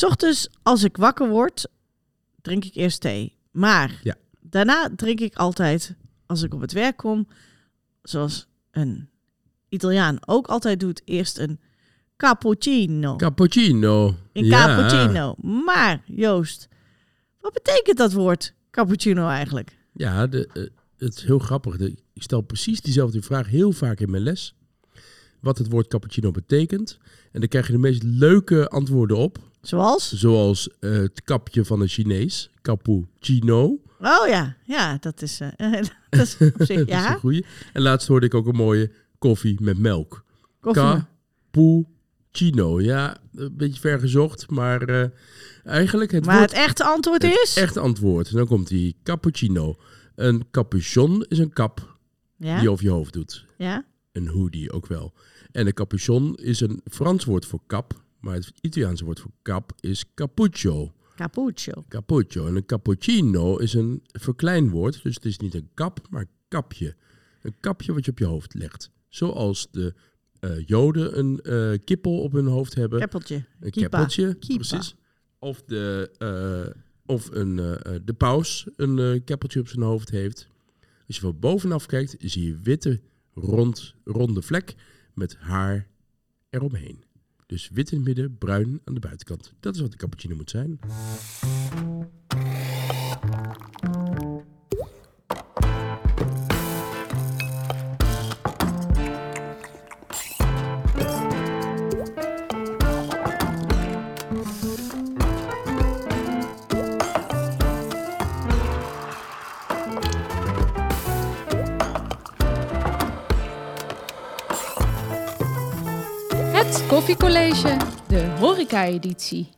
Ochtends, als ik wakker word, drink ik eerst thee. Maar Ja. daarna drink ik altijd, als ik op het werk kom, zoals een Italiaan ook altijd doet, eerst een cappuccino. Cappuccino. Een Ja. cappuccino. Maar, Joost, wat betekent dat woord cappuccino eigenlijk? Ja, de, eh, het is heel grappig. De- ik stel precies diezelfde vraag heel vaak in mijn les. Wat het woord cappuccino betekent. En dan krijg je de meest leuke antwoorden op. Zoals? Zoals eh, het kapje van een Chinees. Cappuccino. Oh ja, ja, dat is, eh, dat is op zich, Dat is een goeie. En laatst hoorde ik ook een mooie koffie met melk. Koffie. Cappuccino. Ja, een beetje ver gezocht. Maar eh, eigenlijk het maar woord... het echte antwoord het is? echte antwoord. En dan komt die cappuccino. Een capuchon is een kap Ja, die je over je hoofd doet. ja. Een hoodie ook wel. En een capuchon is een Frans woord voor kap. Maar het Italiaanse woord voor kap is cappuccio. Cappuccio. Cappuccio. En een cappuccino is een verkleinwoord. Dus het is niet een kap, maar kapje. Een kapje wat je op je hoofd legt. Zoals de eh, Joden een eh, kippel op hun hoofd hebben. Keppeltje. Een keppeltje, precies. Of, de, eh, of een, de paus een keppeltje op zijn hoofd heeft. Als je van bovenaf kijkt, zie je witte, rond, ronde vlek met haar eromheen. Dus wit in het midden, bruin aan de buitenkant. Dat is wat een cappuccino moet zijn. Koffiecollege, de horeca-editie.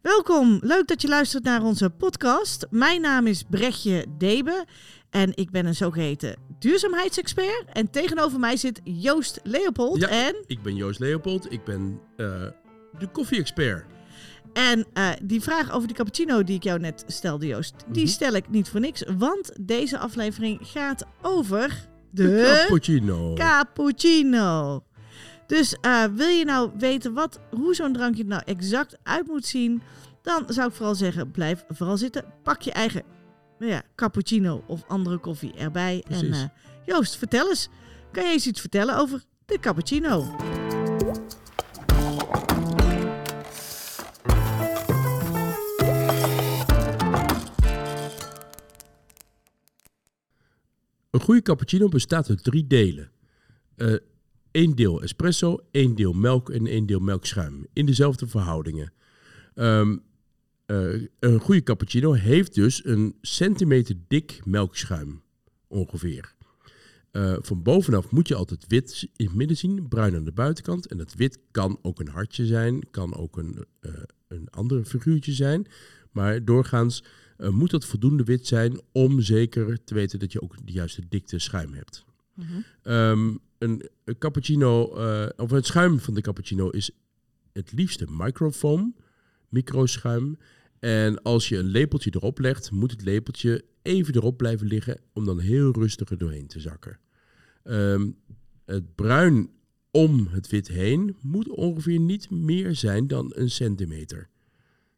Welkom, leuk dat je luistert naar onze podcast. Mijn naam is Brechtje Debe en ik ben een zogeheten duurzaamheidsexpert. En tegenover mij zit Joost Leopold. Ja. En, Ik ben Joost Leopold, ik ben eh, de koffie-expert. en eh, die vraag over die cappuccino die ik jou net stelde, Joost, die Mhm. stel ik niet voor niks. Want deze aflevering gaat over de Cappuccino. cappuccino. Dus eh, wil je nou weten wat, hoe zo'n drankje er nou exact uit moet zien, dan zou ik vooral zeggen, blijf vooral zitten. Pak je eigen nou ja, cappuccino of andere koffie erbij. En eh, Joost, vertel eens. Kan je eens iets vertellen over de cappuccino? Een goede cappuccino bestaat uit drie delen. Eén deel espresso, één deel melk en één deel melkschuim. In dezelfde verhoudingen. Ehm, eh, een goede cappuccino heeft dus een centimeter dik melkschuim. Ongeveer. Eh, van bovenaf moet je altijd wit in het midden zien, bruin aan de buitenkant. En dat wit kan ook een hartje zijn, kan ook een, eh een ander figuurtje zijn. Maar doorgaans moet dat voldoende wit zijn om zeker te weten dat je ook de juiste dikte schuim hebt. Ehm, een, een cappuccino, eh, of het schuim van de cappuccino is het liefste microfoam, microschuim. En als je een lepeltje erop legt, moet het lepeltje even erop blijven liggen om dan heel rustig er doorheen te zakken. Ehm, het bruin om het wit heen moet ongeveer niet meer zijn dan een centimeter.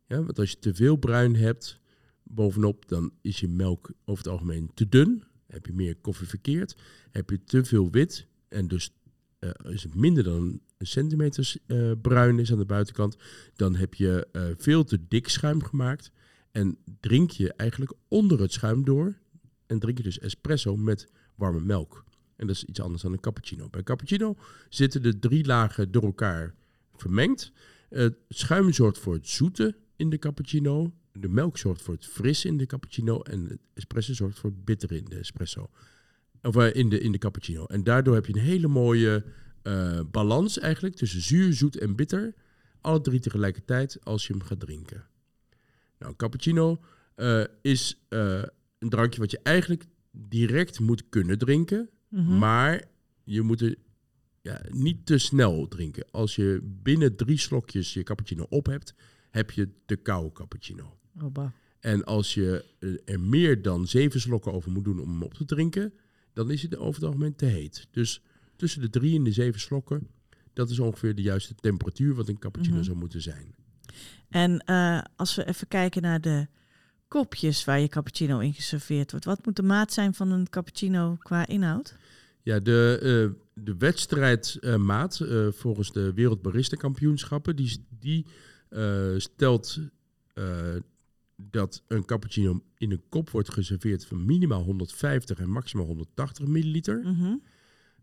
Ja, want als je te veel bruin hebt bovenop, dan is je melk over het algemeen te dun. Heb je meer koffie verkeerd. Heb je te veel wit en dus eh, is het minder dan een centimeter eh, bruin is aan de buitenkant, dan heb je eh, veel te dik schuim gemaakt. En drink je eigenlijk onder het schuim door. En drink je dus espresso met warme melk. En dat is iets anders dan een cappuccino. Bij cappuccino zitten de drie lagen door elkaar vermengd. Het schuim zorgt voor het zoete in de cappuccino. De melk zorgt voor het frisse in de cappuccino. En het espresso zorgt voor het bittere in de espresso. Of eh, in de, in de cappuccino. En daardoor heb je een hele mooie eh, balans eigenlijk tussen zuur, zoet en bitter. Alle drie tegelijkertijd als je hem gaat drinken. Nou, een cappuccino eh, is een drankje wat je eigenlijk direct moet kunnen drinken. Mhm. Maar je moet er ja, niet te snel drinken. Als je binnen drie slokjes je cappuccino op hebt, heb je de koude cappuccino. Oh. En als je eh, er meer dan zeven slokken over moet doen om hem op te drinken, dan is het over het algemeen te heet. Dus tussen de drie en de zeven slokken, dat is ongeveer de juiste temperatuur wat een cappuccino Mhm. zou moeten zijn. En eh, als we even kijken naar de kopjes waar je cappuccino in geserveerd wordt. Wat moet de maat zijn van een cappuccino qua inhoud? Ja, de, eh, de wedstrijdmaat volgens de Wereld Barista Kampioenschappen, die, die stelt dat een cappuccino in een kop wordt geserveerd van minimaal 150 en maximaal 180 milliliter. Mhm.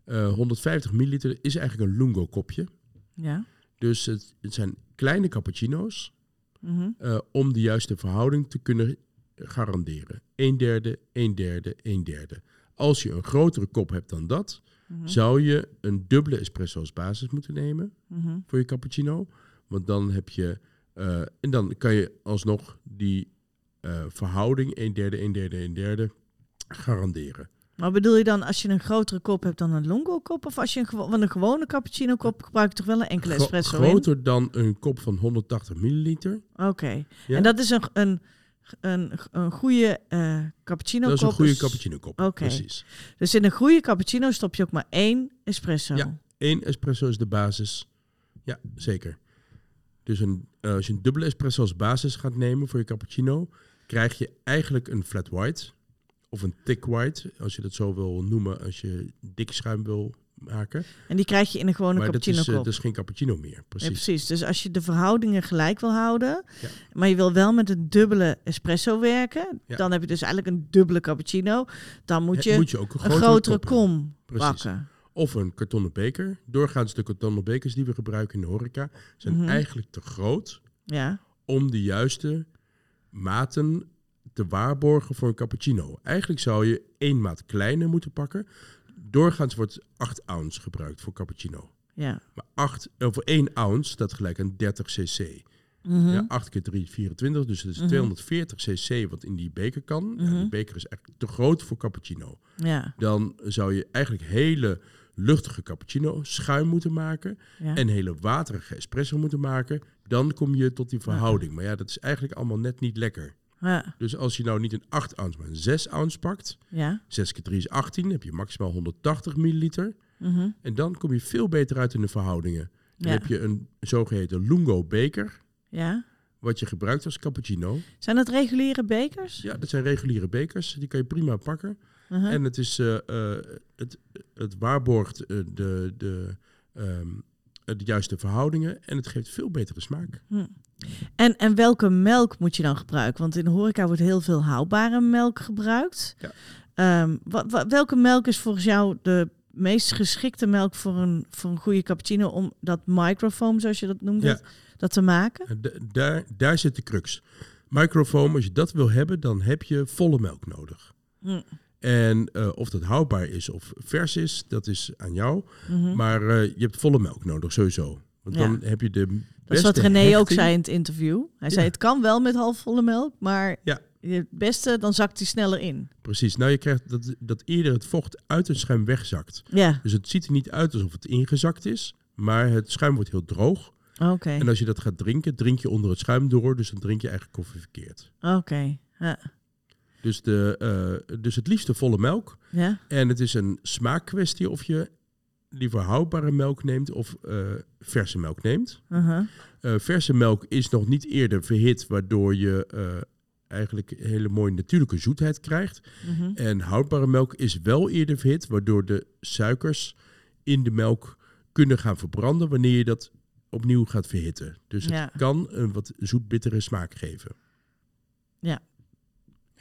Eh, 150 milliliter is eigenlijk een lungo kopje. Ja. Dus het, het zijn kleine cappuccino's Mhm. eh, om de juiste verhouding te kunnen garanderen. Een derde, een derde, een derde. Als je een grotere kop hebt dan dat, Mhm. zou je een dubbele espresso als basis moeten nemen voor je cappuccino. Want dan heb je, eh, en dan kan je alsnog die eh, verhouding, een derde, een derde, een derde, garanderen. Maar bedoel je dan als je een grotere kop hebt dan een longo kop? Of als je een, gewo- want een gewone cappuccino kop gebruik je toch wel een enkele Gro- espresso in? groter dan een kop van 180 milliliter. Oké. Ja. En dat is een, een, een, een goede eh cappuccino dat is een kop. goede Dus- cappuccino kop. Oké. Precies. Dus in een goede cappuccino stop je ook maar één espresso. Ja. Eén espresso is de basis. Ja, zeker. Dus een, eh, als je een dubbele espresso als basis gaat nemen voor je cappuccino, krijg je eigenlijk een flat white. Of een thick white, als je dat zo wil noemen, als je dik schuim wil maken. En die krijg je in een gewone maar dat cappuccino is, dat is geen cappuccino meer, precies. Nee, precies. Dus als je de verhoudingen gelijk wil houden, Ja. maar je wil wel met een dubbele espresso werken, Ja. dan heb je dus eigenlijk een dubbele cappuccino. Dan moet je, moet je ook een een grotere, kom Precies. Of een kartonnen beker. Doorgaans de kartonnen bekers die we gebruiken in de horeca zijn Mhm. eigenlijk te groot Ja. om de juiste maten te waarborgen voor een cappuccino. Eigenlijk zou je één maat kleiner moeten pakken. Doorgaans wordt 8 ounce gebruikt voor cappuccino. Ja. Maar 8, eh, voor 1 ounce staat gelijk aan 30 cc. Mhm. Ja, 8 keer 3 is 24, dus het is Mhm. 240 cc wat in die beker kan. Ja, Mhm. die beker is echt te groot voor cappuccino. ja. Dan zou je eigenlijk hele luchtige cappuccino schuim moeten maken ja. en hele waterige espresso moeten maken. Dan kom je tot die verhouding. Maar ja, dat is eigenlijk allemaal net niet lekker. ja. Dus als je nou niet een 8 ounce, maar een 6 ounce pakt, ja. 6 keer 3 is 18, heb je maximaal 180 milliliter. Mhm. En dan kom je veel beter uit in de verhoudingen. Dan heb je een zogeheten lungo beker, ja. wat je gebruikt als cappuccino. Zijn dat reguliere bekers? Ja, dat zijn reguliere bekers, die kan je prima pakken. Mhm. En het, is, eh, eh, het, het waarborgt eh, de, de, ehm, de juiste verhoudingen en het geeft veel betere smaak. En, en welke melk moet je dan gebruiken? Want in de horeca wordt heel veel houdbare melk gebruikt. Ja. Ehm, welke melk is volgens jou de meest geschikte melk voor een, voor een goede cappuccino om dat microfoam, zoals je dat noemde, Ja. dat te maken? En da- daar, daar zit de crux. Microfoam, als je dat wil hebben, dan heb je volle melk nodig. Hm. En eh, of dat houdbaar is of vers is, dat is aan jou. Mhm. Maar eh, je hebt volle melk nodig, sowieso. Want Ja. dan heb je de Dat is beste wat René ook zei in het interview. Hij zei het kan wel met halfvolle melk, maar Ja. het beste, dan zakt hij sneller in. Precies. Nou, je krijgt dat, dat eerder het vocht uit het schuim wegzakt. Ja, Dus het ziet er niet uit alsof het ingezakt is. Maar het schuim wordt heel droog. oké. En als je dat gaat drinken, drink je onder het schuim door. Dus dan drink je eigenlijk koffie verkeerd. Oké. Ja. Dus, de, eh, dus het liefste volle melk. ja. En het is een smaakkwestie of je liever houdbare melk neemt of eh, verse melk neemt. Uh-huh. Eh, verse melk is nog niet eerder verhit, waardoor je eigenlijk hele mooie natuurlijke zoetheid krijgt. Mhm. En houdbare melk is wel eerder verhit, waardoor de suikers in de melk kunnen gaan verbranden wanneer je dat opnieuw gaat verhitten. Dus het Ja. kan een wat zoet-bittere smaak geven. Ja.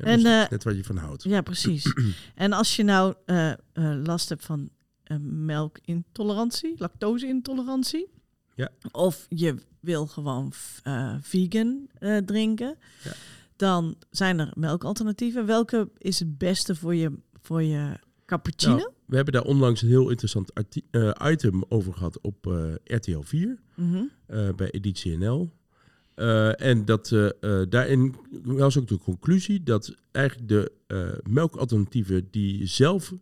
Ja, En, dus eh, net wat je van houdt. Ja, precies. en als je nou eh, eh, last hebt van melkintolerantie, lactose-intolerantie, Ja. of je wil gewoon vegan drinken, Ja. dan zijn er melkalternatieven. Welke is het beste voor je, voor je cappuccino? Nou, we hebben daar onlangs een heel interessant item over gehad op RTL 4 Mhm. bij Editie NL. Eh, en dat, eh, eh, daarin was ook de conclusie dat eigenlijk de melkalternatieven die zelf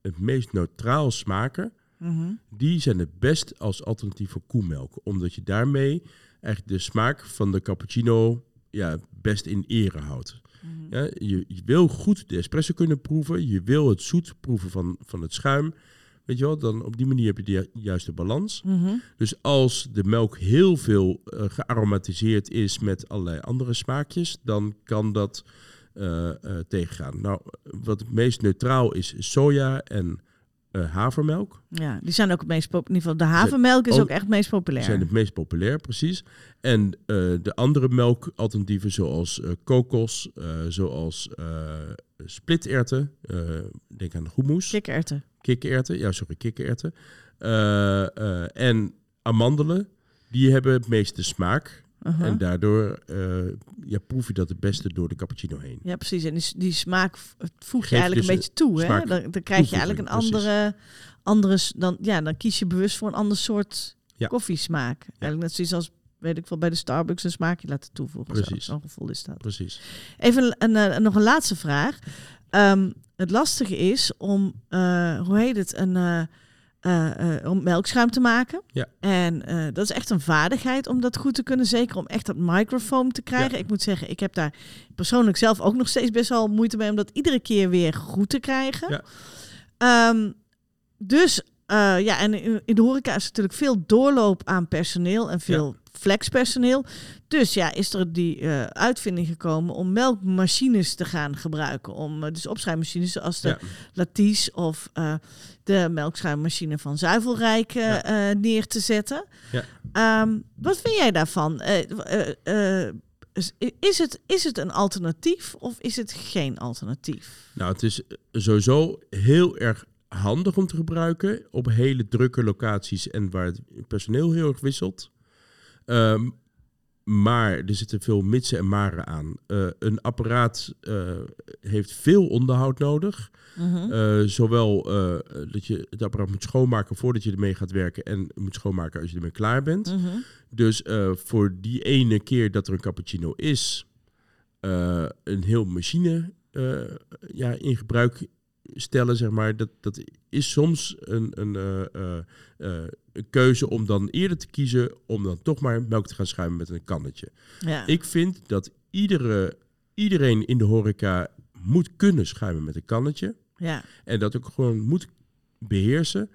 het, meest neutraal smaken, Mhm. die zijn het best als alternatief voor koemelk. Omdat je daarmee eigenlijk de smaak van de cappuccino ja, best in ere houdt. Mhm. Ja, je, je wil goed de espresso kunnen proeven. Je wil het zoet proeven van, van het schuim. Weet je wel, dan op die manier heb je de ju- juiste balans. Mhm. Dus als de melk heel veel eh, gearomatiseerd is met allerlei andere smaakjes, dan kan dat eh, eh, tegengaan. Nou, wat het meest neutraal is, is soja en havermelk. Ja, die zijn ook het meest populair. In ieder geval, de havermelk is ook- ook echt het meest populair. zijn het meest populair, precies. En de andere melkalternatieven zoals kokos, zoals splitterwten, eh, denk aan hummus, Kikkererwten. Kikkererwten, ja sorry, kikkererwten, eh, eh, en amandelen, die hebben het meeste smaak. Uh-huh. En daardoor eh, ja, proef je dat het beste door de cappuccino heen. Ja, precies. En die, die smaak voeg je eigenlijk dus een beetje toe. Hè? Dan, dan krijg je eigenlijk een andere, andere... Dan, ja, dan kies je bewust voor een ander soort Ja. koffiesmaak. Eigenlijk net zoiets als, weet ik wel, bij de Starbucks een smaakje laten toevoegen. Zo- Precies. Zo'n gevoel is dat. Precies. Even een, een, nog een laatste vraag. Ehm, het lastige is om, eh, hoe heet het, een, eh, eh, om melkschuim te maken. Ja. En dat is echt een vaardigheid om dat goed te kunnen. Zeker om echt dat microfoam te krijgen. Ja. Ik moet zeggen, ik heb daar persoonlijk zelf ook nog steeds best wel moeite mee om dat iedere keer weer goed te krijgen. Ja. Ehm, dus ja, en in, in de horeca is natuurlijk veel doorloop aan personeel en veel flexpersoneel. Dus ja, is er die eh, uitvinding gekomen om melkmachines te gaan gebruiken. Om eh, dus opschuimmachines zoals de Ja. Laties of eh, de melkschuimmachine van Zuivelrijk Ja. neer te zetten. Ja. Ehm, wat vind jij daarvan? Is, is, het, is het een alternatief of is het geen alternatief? Nou, het is sowieso heel erg handig om te gebruiken op hele drukke locaties en waar het personeel heel erg wisselt. Ehm, maar er zitten veel mitsen en maren aan. Eh, een apparaat eh, heeft veel onderhoud nodig. Mhm. Eh, zowel dat je het apparaat moet schoonmaken voordat je ermee gaat werken en moet schoonmaken als je ermee klaar bent. Mhm. Dus voor die ene keer dat er een cappuccino is, een heel machine ja, in gebruik stellen, zeg maar, dat, dat is soms een, een, keuze om dan eerder te kiezen om dan toch maar melk te gaan schuimen met een kannetje. Ja. Ik vind dat iedere, iedereen in de horeca moet kunnen schuimen met een kannetje. ja. En dat ook gewoon moet beheersen.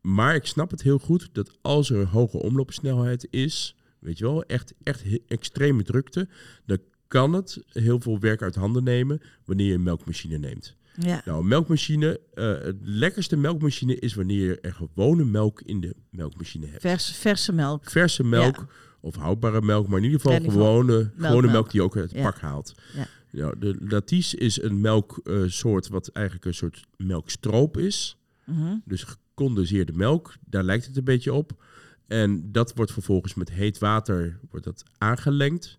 Maar ik snap het heel goed dat als er hoge omloopsnelheid is, weet je wel, echt, echt extreme drukte, dan kan het heel veel werk uit handen nemen wanneer je een melkmachine neemt. Ja. Nou, melkmachine, eh, het lekkerste melkmachine is wanneer je er gewone melk in de melkmachine hebt. Vers, verse melk. Verse melk Ja. of houdbare melk, maar in ieder geval ieder geval gewone, gewone melk die je ook uit het Ja. pak haalt. Ja. Nou, de Laties is een melksoort wat eigenlijk een soort melkstroop is. Mhm. Dus gecondenseerde melk, daar lijkt het een beetje op. En dat wordt vervolgens met heet water wordt dat aangelengd.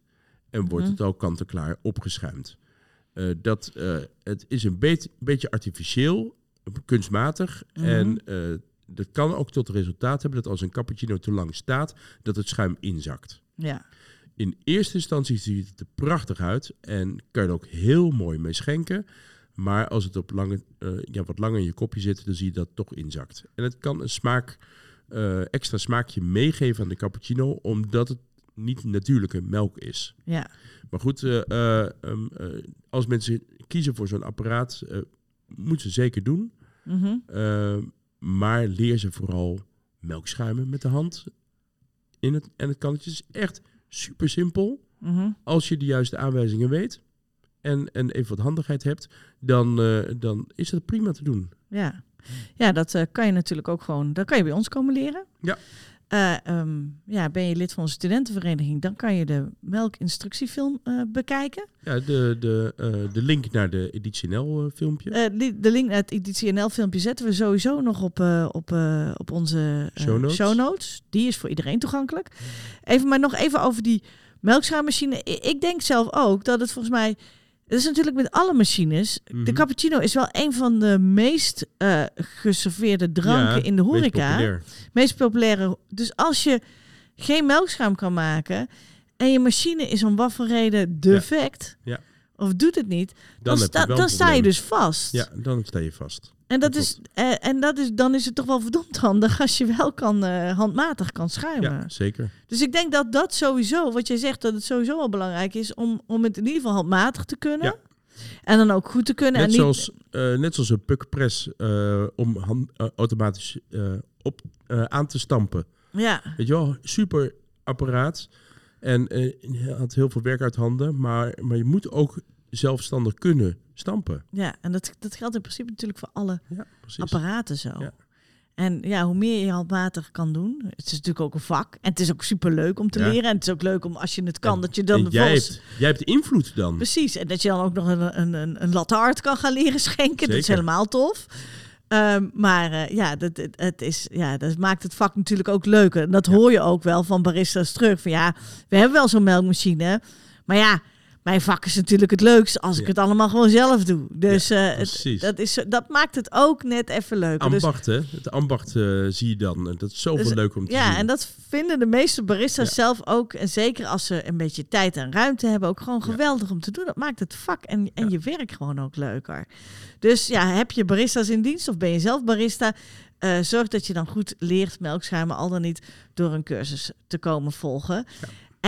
En wordt Mhm. het al kant-en-klaar opgeschuimd. Eh, dat, eh, het is een beet- beetje artificieel, kunstmatig. Mhm. En eh, dat kan ook tot resultaat hebben dat als een cappuccino te lang staat, dat het schuim inzakt. Ja. In eerste instantie ziet het er prachtig uit en kan je er ook heel mooi mee schenken. Maar als het op lange, ja, wat langer in je kopje zit, dan zie je dat het toch inzakt. En het kan een smaak, extra smaakje meegeven aan de cappuccino, omdat het niet natuurlijke melk is. Ja. Maar goed, eh, eh, ehm, eh, als mensen kiezen voor zo'n apparaat, moeten ze zeker doen. Mhm. Eh, maar leer ze vooral melk schuimen met de hand in het, en het kannetje. Het is echt super simpel. Mhm. Als je de juiste aanwijzingen weet en, en even wat handigheid hebt, dan, dan is dat prima te doen. Ja, ja dat kan je natuurlijk ook gewoon. Dat kan je bij ons komen leren. Ja. Eh, ehm, ja, ben je lid van onze studentenvereniging, dan kan je de melkinstructiefilm eh bekijken. Ja, de, de, eh, de link naar de Editie NL filmpje. De link naar het Editie NL filmpje zetten we sowieso nog op, op, op onze Show notes. show notes. Die is voor iedereen toegankelijk. Even, maar nog even over die melkschuimmachine. I- Ik denk zelf ook dat het volgens mij... Het is natuurlijk met alle machines. De Mhm. cappuccino is wel een van de meest eh, geserveerde dranken Ja, in de meest horeca. populair. meest populaire. Dus als je geen melkschuim kan maken en je machine is om wat voor reden defect, Ja. of doet het niet, dan, sta, dan sta je dus vast. Ja, dan sta je vast. En, dat dat is, eh, en dat is, dan is het toch wel verdomd handig als je wel kan, eh, handmatig kan schuimen. Ja, zeker. Dus ik denk dat dat sowieso, wat jij zegt, dat het sowieso wel belangrijk is om, om het in ieder geval handmatig te kunnen. Ja. En dan ook goed te kunnen. Net, en niet, zoals, eh, net zoals een puckpress eh om hand, automatisch op, aan te stampen. Ja, Weet je wel, super apparaat. En je had heel veel werk uit handen. Maar, maar je moet ook zelfstandig kunnen stampen. ja, en dat, dat geldt in principe natuurlijk voor alle Ja, apparaten zo. Ja. En ja, hoe meer je handmatig kan doen, het is natuurlijk ook een vak. En het is ook super leuk om te Ja. leren. En het is ook leuk om als je het kan, En- dat je dan jij hebt, jij hebt invloed dan. Precies, en dat je dan ook nog een, een, een, een latte art kan gaan leren schenken. Dat is helemaal tof. Ehm, maar eh, ja, dat, het, het is, ja, dat maakt het vak natuurlijk ook leuker. En dat hoor je ook wel van baristas terug. Van ja, we hebben wel zo'n melkmachine. Maar ja, mijn vak is natuurlijk het leukst als ik Ja. het allemaal gewoon zelf doe. Dus eh, het, dat, is, dat maakt het ook net even leuker. Dus, Ambacht, hè? Het ambacht eh, zie je dan. En dat is zoveel Dus, leuker om te ja, zien. en dat vinden de meeste baristas Ja. zelf ook. En zeker als ze een beetje tijd en ruimte hebben, ook gewoon Ja. geweldig om te doen. Dat maakt het vak en, en Ja. je werk gewoon ook leuker. Dus ja, heb je baristas in dienst of ben je zelf barista? eh, zorg dat je dan goed leert melkschuimen, al dan niet door een cursus te komen volgen.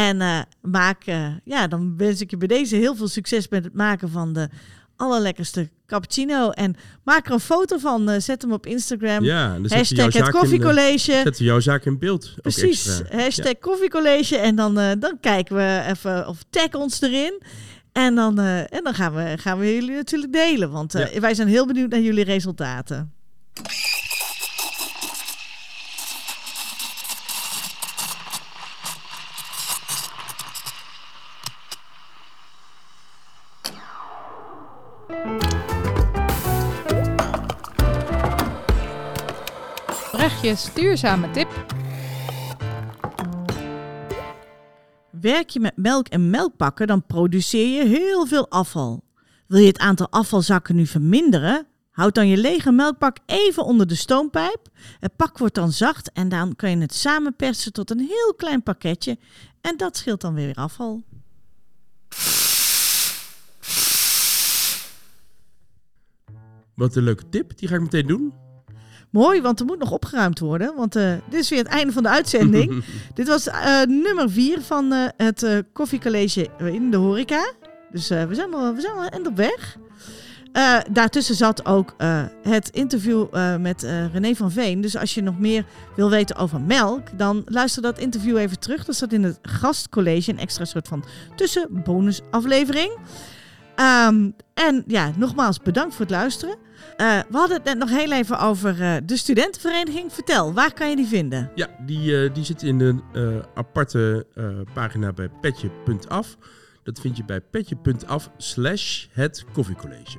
En eh, maak, eh, ja, dan wens ik je bij deze heel veel succes met het maken van de allerlekkerste cappuccino. En maak er een foto van, eh, zet hem op Instagram. ja, dan Hashtag het koffiecollege. zetten we jouw zaak in beeld. Precies, hashtag koffiecollege. En dan, dan kijken we even of tag ons erin. En dan, en dan gaan, we, gaan we jullie natuurlijk delen. Want wij zijn heel benieuwd naar jullie resultaten. Duurzame tip. Werk je met melk en melkpakken, dan produceer je heel veel afval. Wil je het aantal afvalzakken nu verminderen? Houd dan je lege melkpak even onder de stoompijp. Het pak wordt dan zacht en dan kan je het samenpersen tot een heel klein pakketje. En dat scheelt dan weer afval. Wat een leuke tip. Die ga ik meteen doen. Mooi, want er moet nog opgeruimd worden. Want eh, dit is weer het einde van de uitzending. dit was eh, nummer vier van eh, het koffiecollege in de horeca. Dus we zijn al, we zijn al eind op weg. Daartussen zat ook het interview met René van Veen. Dus als je nog meer wil weten over melk, dan luister dat interview even terug. Dat staat in het gastcollege, een extra soort van tussenbonusaflevering. Ehm, en ja, nogmaals bedankt voor het luisteren. Eh, we hadden het net nog heel even over eh, de studentenvereniging. Vertel, waar kan je die vinden? Ja, die, eh, die zit in een aparte pagina bij petje.af. Dat vind je bij petje.af slash het koffiecollege.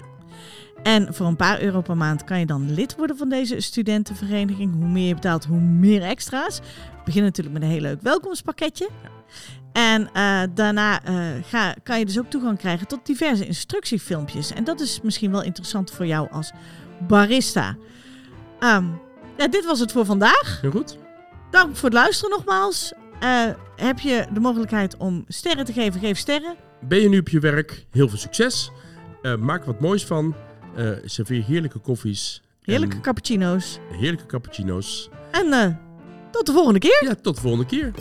En voor een paar euro per maand kan je dan lid worden van deze studentenvereniging. Hoe meer je betaalt, hoe meer extra's. We beginnen natuurlijk met een heel leuk welkomstpakketje. En eh, daarna eh, ga, kan je dus ook toegang krijgen tot diverse instructiefilmpjes. En dat is misschien wel interessant voor jou als barista. Ehm, ja, dit was het voor vandaag. Heel goed? Dank voor het luisteren nogmaals. Eh, heb je de mogelijkheid om sterren te geven, geef sterren. Ben je nu op je werk? Heel veel succes. Maak wat moois van. Serveer heerlijke koffies. Heerlijke cappuccino's. heerlijke cappuccino's. En tot de volgende keer. Ja, tot de volgende keer.